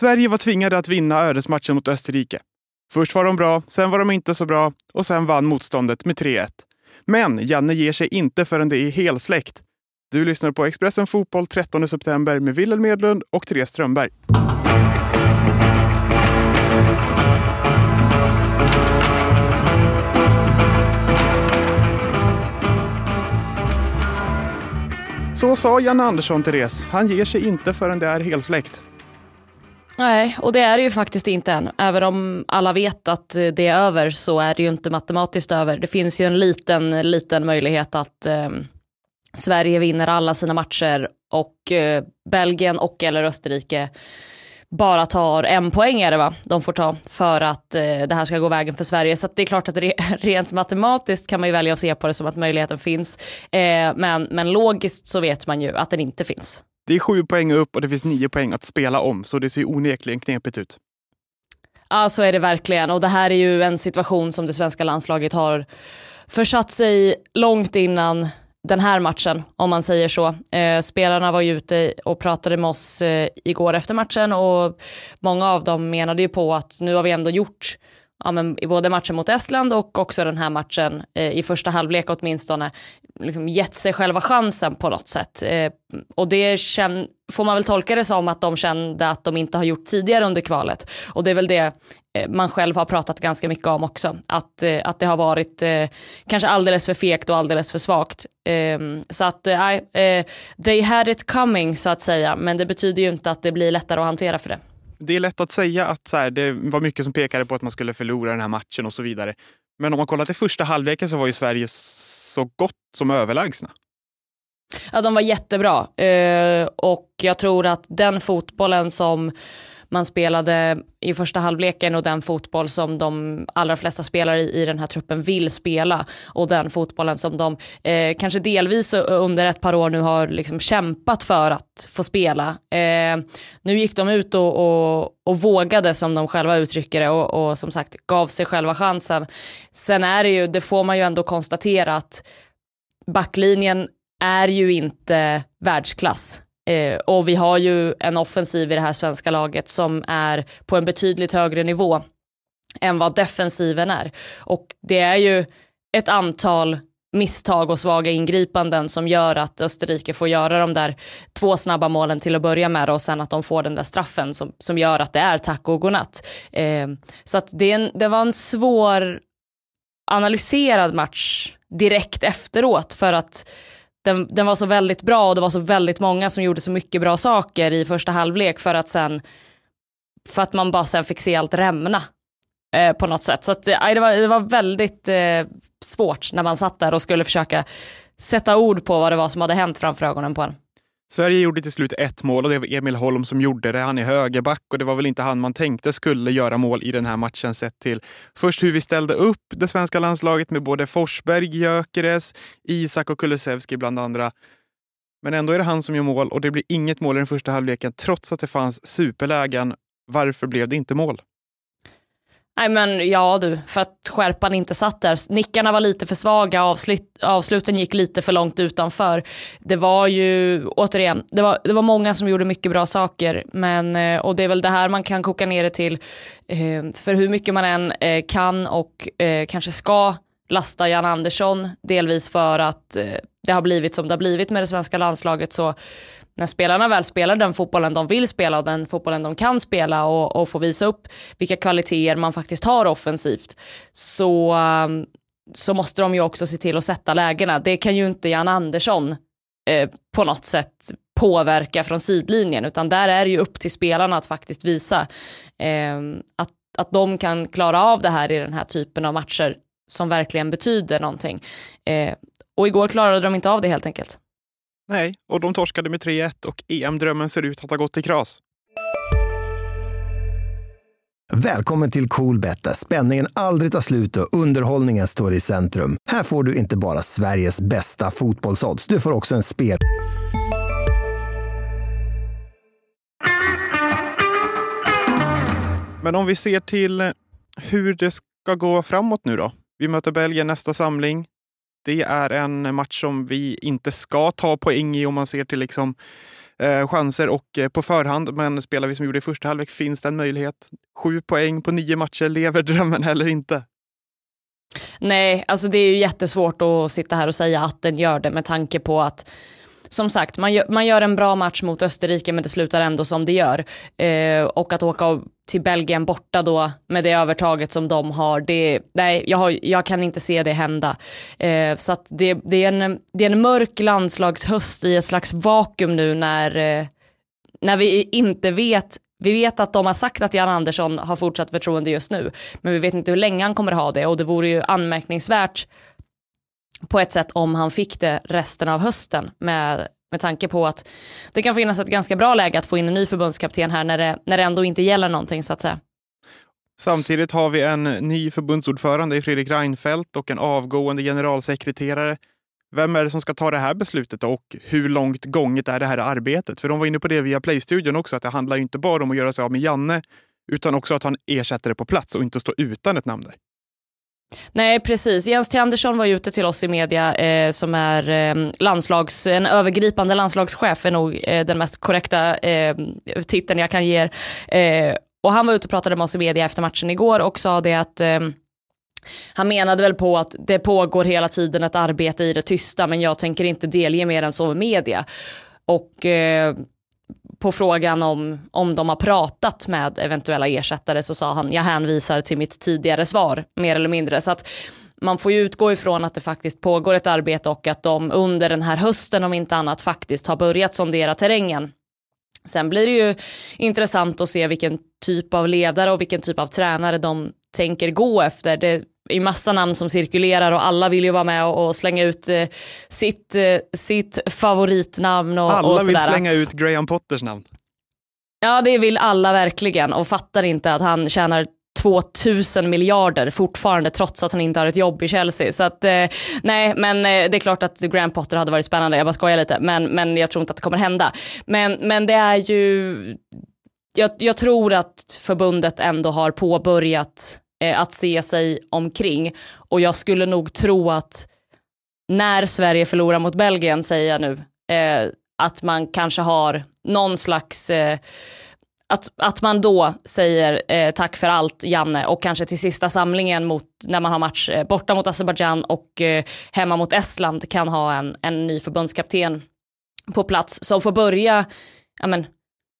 Sverige var tvingade att vinna ödesmatchen mot Österrike. Först var de bra, sen var de inte så bra och sen vann motståndet med 3-1. Men Janne ger sig inte förrän det är helsläckt. Du lyssnar på Expressen Fotboll 13 september med Wilhelm Medlund och Therese Strömberg. Så sa Janne Andersson, Therese. Han ger sig inte förrän det är helsläckt. Nej, och det är det ju faktiskt inte än. Även om alla vet att det är över så är det ju inte matematiskt över. Det finns ju en liten, liten möjlighet att eh, Sverige vinner alla sina matcher och eh, Belgien och eller Österrike bara tar en poäng är det va, de får ta för att eh, det här ska gå vägen för Sverige. Så det är klart att re rent matematiskt kan man ju välja att se på det som att möjligheten finns. Eh, men, men logiskt så vet man ju att den inte finns. Det är sju poäng upp och det finns nio poäng att spela om, så det ser onekligen knepigt ut. Ja, så är det verkligen. Och det här är ju en situation som det svenska landslaget har försatt sig långt innan den här matchen, om man säger så. Eh, spelarna var ju ute och pratade med oss eh, igår efter matchen och många av dem menade ju på att nu har vi ändå gjort ja, men i både matchen mot Estland och också den här matchen eh, i första halvlek åtminstone liksom gett sig själva chansen på något sätt. Eh, och det känn, får man väl tolka det som att de kände att de inte har gjort tidigare under kvalet. Och det är väl det eh, man själv har pratat ganska mycket om också. Att, eh, att det har varit eh, kanske alldeles för fegt och alldeles för svagt. Ehm, så att, eh, eh, they had it coming så att säga. Men det betyder ju inte att det blir lättare att hantera för det det är lätt att säga att så här, det var mycket som pekade på att man skulle förlora den här matchen och så vidare. Men om man kollar till första halvleken så var ju Sverige så gott som överlägsna. Ja, de var jättebra. Eh, och jag tror att den fotbollen som man spelade i första halvleken och den fotboll som de allra flesta spelare i, i den här truppen vill spela och den fotbollen som de eh, kanske delvis under ett par år nu har liksom kämpat för att få spela. Eh, nu gick de ut och, och, och, vågade som de själva uttrycker det och, och som sagt gav sig själva chansen. Sen är det ju, det får man ju ändå konstatera att backlinjen är ju inte världsklass. Eh, och vi har ju en offensiv i det här svenska laget som är på en betydligt högre nivå än vad defensiven är. Och det är ju ett antal misstag och svaga ingripanden som gör att Österrike får göra de där två snabba målen till att börja med och sen att de får den där straffen som, som gör att det är tack och godnatt. Eh, så att det, en, det var en svår analyserad match direkt efteråt för att den, den, var så väldigt bra och det var så väldigt många som gjorde så mycket bra saker i första halvlek för att sen, för att man bara sen fick se allt rämna eh, på något sätt. Så att, eh, det, var, det var väldigt eh, svårt när man satt där och skulle försöka sätta ord på vad det var som hade hänt framför ögonen på en. Sverige gjorde till slut ett mål och det var Emil Holm som gjorde det. Han är högerback och det var väl inte han man tänkte skulle göra mål i den här matchen sett till först hur vi ställde upp det svenska landslaget med både Forsberg, Gyökeres, Isak och Kulusevski bland andra. Men ändå är det han som gör mål och det blir inget mål i den första halvleken trots att det fanns superlägen. Varför blev det inte mål? Nej men ja du, för att skärpan inte satt där. Nickarna var lite för svaga, avslut, avsluten gick lite för långt utanför. Det var ju, återigen, det var, det var många som gjorde mycket bra saker. Men, eh, och det är väl det här man kan koka ner det till. Eh, för hur mycket man än eh, kan och kanske ska lasta Jan Andersson, delvis för att eh, det har blivit som det har blivit med det svenska landslaget så när spelarna väl spelar den fotbollen de vill spela och den fotbollen de kan spela och, och får visa upp vilka kvaliteter man faktiskt har offensivt så, ehm, så måste de ju också se till att sätta lägena. Det kan ju inte Jan Andersson eh, på något sätt påverka från sidlinjen utan där är det ju upp till spelarna att faktiskt visa eh, att, att de kan klara av det här i den här typen av matcher som verkligen betyder någonting. Eh, och igår klarade de inte av det helt enkelt. Nej, och de torskade med 3-1 och EM-drömmen ser ut att ha gått i kras. Välkommen till Coolbet där spänningen aldrig tar slut och underhållningen står i centrum. Här får du inte bara Sveriges bästa fotbollsodds, du får också en spel... Men om vi ser till hur det ska gå framåt nu då. Vi möter Belgien nästa samling. Det är en match som vi inte ska ta poäng i om man ser till liksom eh, chanser och eh, på förhand. Men spelar vi som vi gjorde i första halvlek finns det en möjlighet. Sju poäng på nio matcher, lever drömmen eller inte? Nej, alltså det är ju jättesvårt att sitta här och säga att den gör det med tanke på att som sagt, man gör, man gör en bra match mot Österrike men det slutar ändå som det gör. Eh, och att åka till Belgien borta då med det övertaget som de har, det, nej, jag, har, jag kan inte se det hända. Eh, så att det, det, är en, det är en mörk landslagshöst i ett slags vakuum nu när, eh, när vi inte vet vi vet att de har sagt att Jan Andersson har fortsatt förtroende just nu, men vi vet inte hur länge han kommer ha det och det vore ju anmärkningsvärt på ett sätt om han fick det resten av hösten med, med tanke på att det kan finnas ett ganska bra läge att få in en ny förbundskapten här när det, när det ändå inte gäller någonting så att säga. Samtidigt har vi en ny förbundsordförande i Fredrik Reinfeldt och en avgående generalsekreterare. Vem är det som ska ta det här beslutet och hur långt gånget är det här arbetet? För de var inne på det via Playstudion också, att det handlar inte bara om att göra sig av med Janne, utan också att han ersätter det på plats och inte stå utan ett namn där. Nej precis, Jens T Andersson var ju ute till oss i media eh, som är eh, landslags, en övergripande landslagschef är nog eh, den mest korrekta eh, titeln jag kan ge er. Eh, och han var ute och pratade med oss i media efter matchen igår och sa det att eh, han menade väl på att det pågår hela tiden ett arbete i det tysta men jag tänker inte delge mer än så med media. Och eh, på frågan om, om de har pratat med eventuella ersättare så sa han jag hänvisar till mitt tidigare svar mer eller mindre. Så att man får ju utgå ifrån att det faktiskt pågår ett arbete och att de under den här hösten om inte annat faktiskt har börjat sondera terrängen. Sen blir det ju intressant att se vilken typ av ledare och vilken typ av tränare de tänker gå efter. Det är massa namn som cirkulerar och alla vill ju vara med och, och slänga ut eh, sitt, eh, sitt favoritnamn. Och, alla och vill slänga ut Graham Potters namn. Ja det vill alla verkligen och fattar inte att han tjänar 2000 miljarder fortfarande trots att han inte har ett jobb i Chelsea. Så att eh, nej, men eh, det är klart att Graham Potter hade varit spännande, jag bara skojar lite, men, men jag tror inte att det kommer hända. Men, men det är ju, jag, jag tror att förbundet ändå har påbörjat eh, att se sig omkring. Och jag skulle nog tro att när Sverige förlorar mot Belgien, säger jag nu, eh, att man kanske har någon slags eh, att, att man då säger eh, tack för allt Janne. Och kanske till sista samlingen mot, när man har match eh, borta mot Azerbajdzjan och eh, hemma mot Estland kan ha en, en ny förbundskapten på plats som får börja ja, men,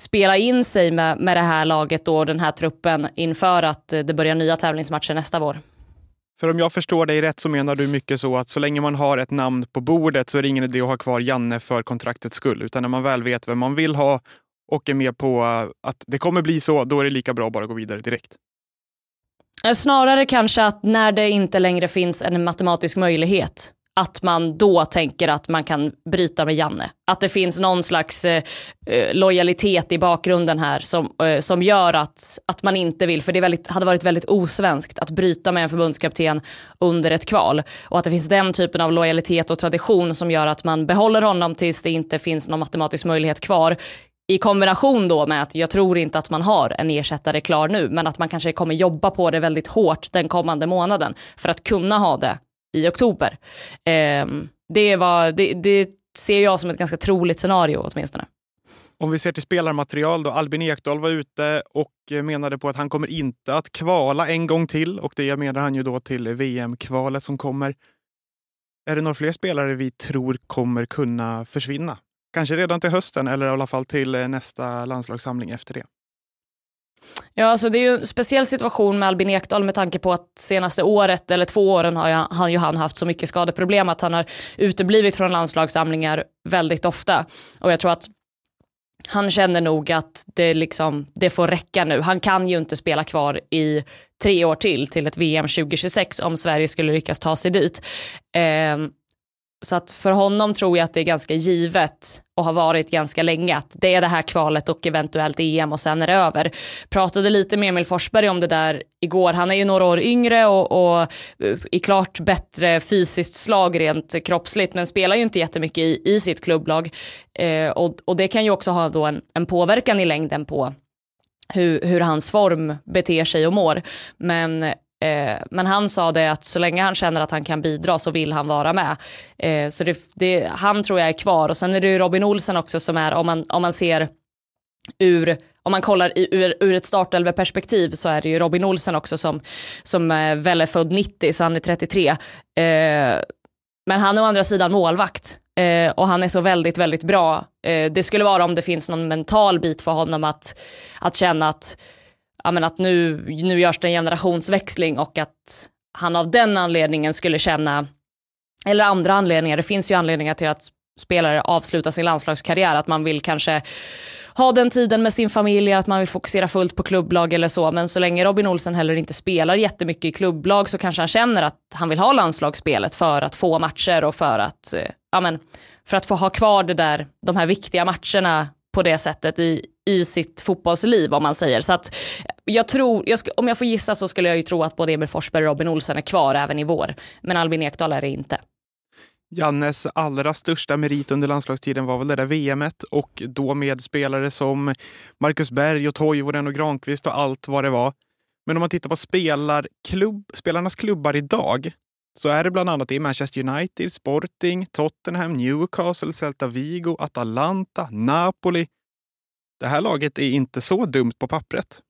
spela in sig med, med det här laget och den här truppen inför att eh, det börjar nya tävlingsmatcher nästa vår. För om jag förstår dig rätt så menar du mycket så att så länge man har ett namn på bordet så är det ingen idé att ha kvar Janne för kontraktets skull. Utan när man väl vet vem man vill ha och är med på att det kommer bli så, då är det lika bra att bara gå vidare direkt. Eh, snarare kanske att när det inte längre finns en matematisk möjlighet att man då tänker att man kan bryta med Janne. Att det finns någon slags eh, eh lojalitet i bakgrunden här som, eh, som gör att, att man inte vill, för det väldigt, hade varit väldigt osvenskt att bryta med en förbundskapten under ett kval. Och att det finns den typen av lojalitet och tradition som gör att man behåller honom tills det inte finns någon matematisk möjlighet kvar. I kombination då med att jag tror inte att man har en ersättare klar nu, men att man kanske kommer jobba på det väldigt hårt den kommande månaden för att kunna ha det i oktober. Eh, det, var, det, det ser jag som ett ganska troligt scenario åtminstone. Om vi ser till spelarmaterial då. Albin Ekdal var ute och eh, menade på att han kommer inte att kvala en gång till och det menar han ju då till VM-kvalet som kommer. Är det några fler spelare vi tror kommer kunna försvinna? Kanske redan till hösten eller i alla fall till eh, nästa landslagssamling efter det. Ja, alltså det är ju en speciell situation med Albin Ekdal med tanke på att senaste året eller två åren har jag, han ju han haft så mycket skadeproblem att han har uteblivit från landslagssamlingar väldigt ofta. Och jag tror att han känner nog att det, liksom, det får räcka nu. Han kan ju inte spela kvar i tre år till, till ett VM 2026 om Sverige skulle lyckas ta sig dit. Eh, så att för honom tror jag att det är ganska givet och har varit ganska länge att det är det här kvalet och eventuellt EM och sen är det över. Pratade lite med Emil Forsberg om det där igår. Han är ju några år yngre och, och eh, i klart bättre fysiskt slag rent kroppsligt men spelar ju inte jättemycket i, i sitt klubblag. Eh, och, och det kan ju också ha då en, en påverkan i längden på hur, hur hans form beter sig och mår. Men Eh, men han sa det att så länge han känner att han kan bidra så vill han vara med. Eh, så det, det, han tror jag är kvar och sen är det ju Robin Olsen också som är, om man, om man ser ur om man kollar ur, ur ett startelveperspektiv så är det ju Robin Olsen också som, som är väl är född 90, så han är 33. Eh, men han är å andra sidan målvakt eh, och han är så väldigt, väldigt bra. Eh, det skulle vara om det finns någon mental bit för honom att, att känna att, ja, men att nu, nu görs det en generationsväxling och att han av den anledningen skulle känna, eller andra anledningar, det finns ju anledningar till att spelare avslutar sin landslagskarriär, att man vill kanske ha den tiden med sin familj, att man vill fokusera fullt på klubblag eller så. Men så länge Robin Olsen heller inte spelar jättemycket i klubblag så kanske han känner att han vill ha landslagsspelet för att få matcher och för att, eh, ja men, för att få ha kvar det där, de här viktiga matcherna på det sättet i, i sitt fotbollsliv om man säger. Så att jag tror, jag om jag får gissa så skulle jag ju tro att både Emil Forsberg och Robin Olsen är kvar även i vår. Men Albin Ekdal är det inte. Jannes allra största merit under landslagstiden var väl det där VMet och då med spelare som Marcus Berg och Toivonen och Granqvist och allt vad det var. Men om man tittar på spelarklubb, spelarnas klubbar idag så är det bland annat i Manchester United, Sporting, Tottenham, Newcastle, Celta Vigo, Atalanta, Napoli. Det här laget är inte så dumt på pappret.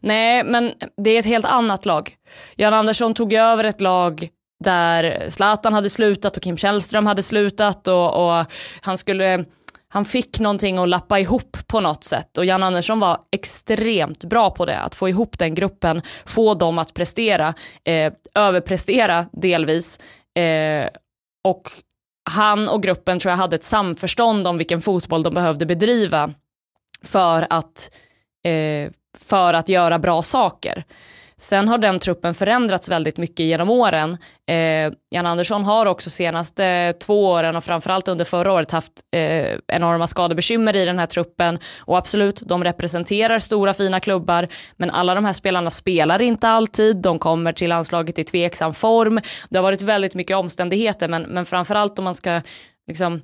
Nej, men det är ett helt annat lag. Jan Andersson tog över ett lag där Zlatan hade slutat och Kim Källström hade slutat och, och, han skulle han fick någonting att lappa ihop på något sätt och Jan Andersson var extremt bra på det, att få ihop den gruppen, få dem att prestera, eh, överprestera delvis. Eh, och han och gruppen tror jag hade ett samförstånd om vilken fotboll de behövde bedriva för att, eh, för att göra bra saker. Sen har den truppen förändrats väldigt mycket genom åren. Eh, Jan Andersson har också senaste två åren och framförallt under förra året haft eh, enorma skadebekymmer i den här truppen. Och absolut, de representerar stora fina klubbar, men alla de här spelarna spelar inte alltid. De kommer till landslaget i tveksam form. Det har varit väldigt mycket omständigheter, men, men framförallt om man ska liksom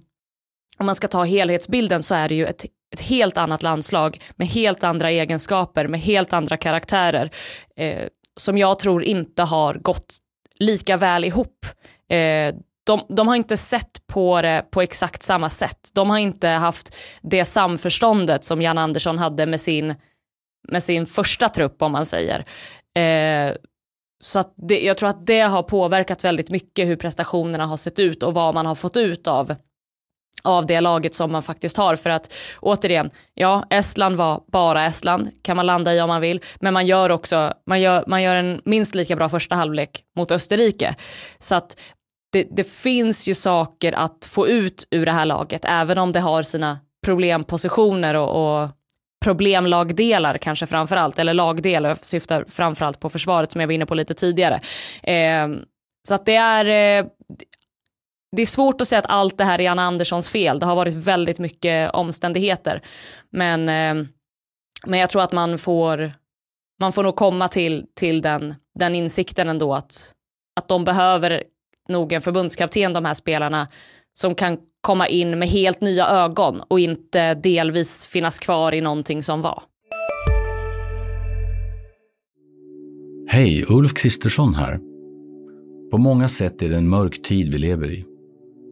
om man ska ta helhetsbilden så är det ju ett ett helt annat landslag med helt andra egenskaper, med helt andra karaktärer eh, som jag tror inte har gått lika väl ihop. Eh, de, de, har inte sett på det på exakt samma sätt. De har inte haft det samförståndet som Jan Andersson hade med sin, med sin första trupp om man säger. Eh, så att det, jag tror att det har påverkat väldigt mycket hur prestationerna har sett ut och vad man har fått ut av av det laget som man faktiskt har. För att återigen, ja, Estland var bara Estland, kan man landa i om man vill, men man gör också, man gör, man gör en minst lika bra första halvlek mot Österrike. Så att det, det finns ju saker att få ut ur det här laget, även om det har sina problempositioner och, och problemlagdelar kanske framförallt, eller lagdelar, jag syftar framförallt på försvaret som jag var inne på lite tidigare. Eh, så att det är, eh, det är svårt att säga att allt det här är Anna Anderssons fel. Det har varit väldigt mycket omständigheter. Men, eh, men jag tror att man får, man får nog komma till, till den, den insikten ändå att, att de behöver nog en förbundskapten, de här spelarna, som kan komma in med helt nya ögon och inte delvis finnas kvar i någonting som var. Hej, Ulf Kristersson här. På många sätt är det en mörk tid vi lever i.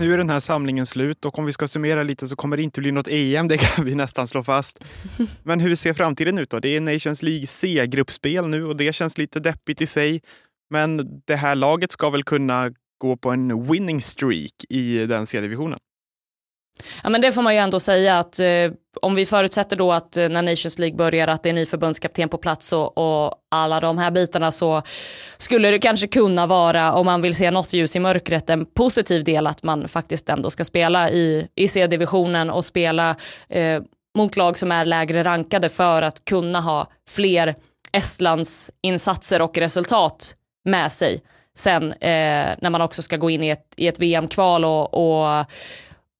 Nu är den här samlingen slut och om vi ska summera lite så kommer det inte bli något EM, det kan vi nästan slå fast. Men hur ser framtiden ut då? Det är Nations League C-gruppspel nu och det känns lite deppigt i sig. Men det här laget ska väl kunna gå på en winning streak i den C-divisionen? Ja men det får man ju ändå säga att eh, om vi förutsätter då att eh, när Nations League börjar att det är ny förbundskapten på plats och, och, alla de här bitarna så skulle det kanske kunna vara, om man vill se något ljus i mörkret, en positiv del att man faktiskt ändå ska spela i, i C-divisionen och spela eh, mot lag som är lägre rankade för att kunna ha fler Estlands insatser och resultat med sig sen eh, när man också ska gå in i ett, i ett VM-kval och, och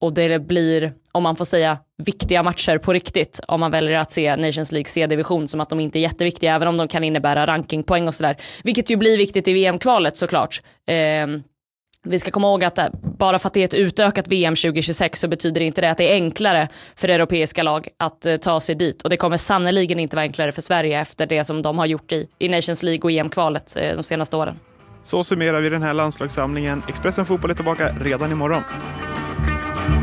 och det blir, om man får säga, viktiga matcher på riktigt om man väljer att se Nations League C-division som att de inte är jätteviktiga även om de kan innebära rankingpoäng och sådär. Vilket ju blir viktigt i VM-kvalet såklart. Eh, vi ska komma ihåg att eh, bara för att det är ett utökat VM 2026 så betyder inte det att det är enklare för europeiska lag att eh, ta sig dit. Och det kommer sannoliken inte vara enklare för Sverige efter det som de har gjort i, i Nations League och EM-kvalet eh, de senaste åren. Så summerar vi den här landslagssamlingen. Expressen Fotboll är tillbaka redan imorgon.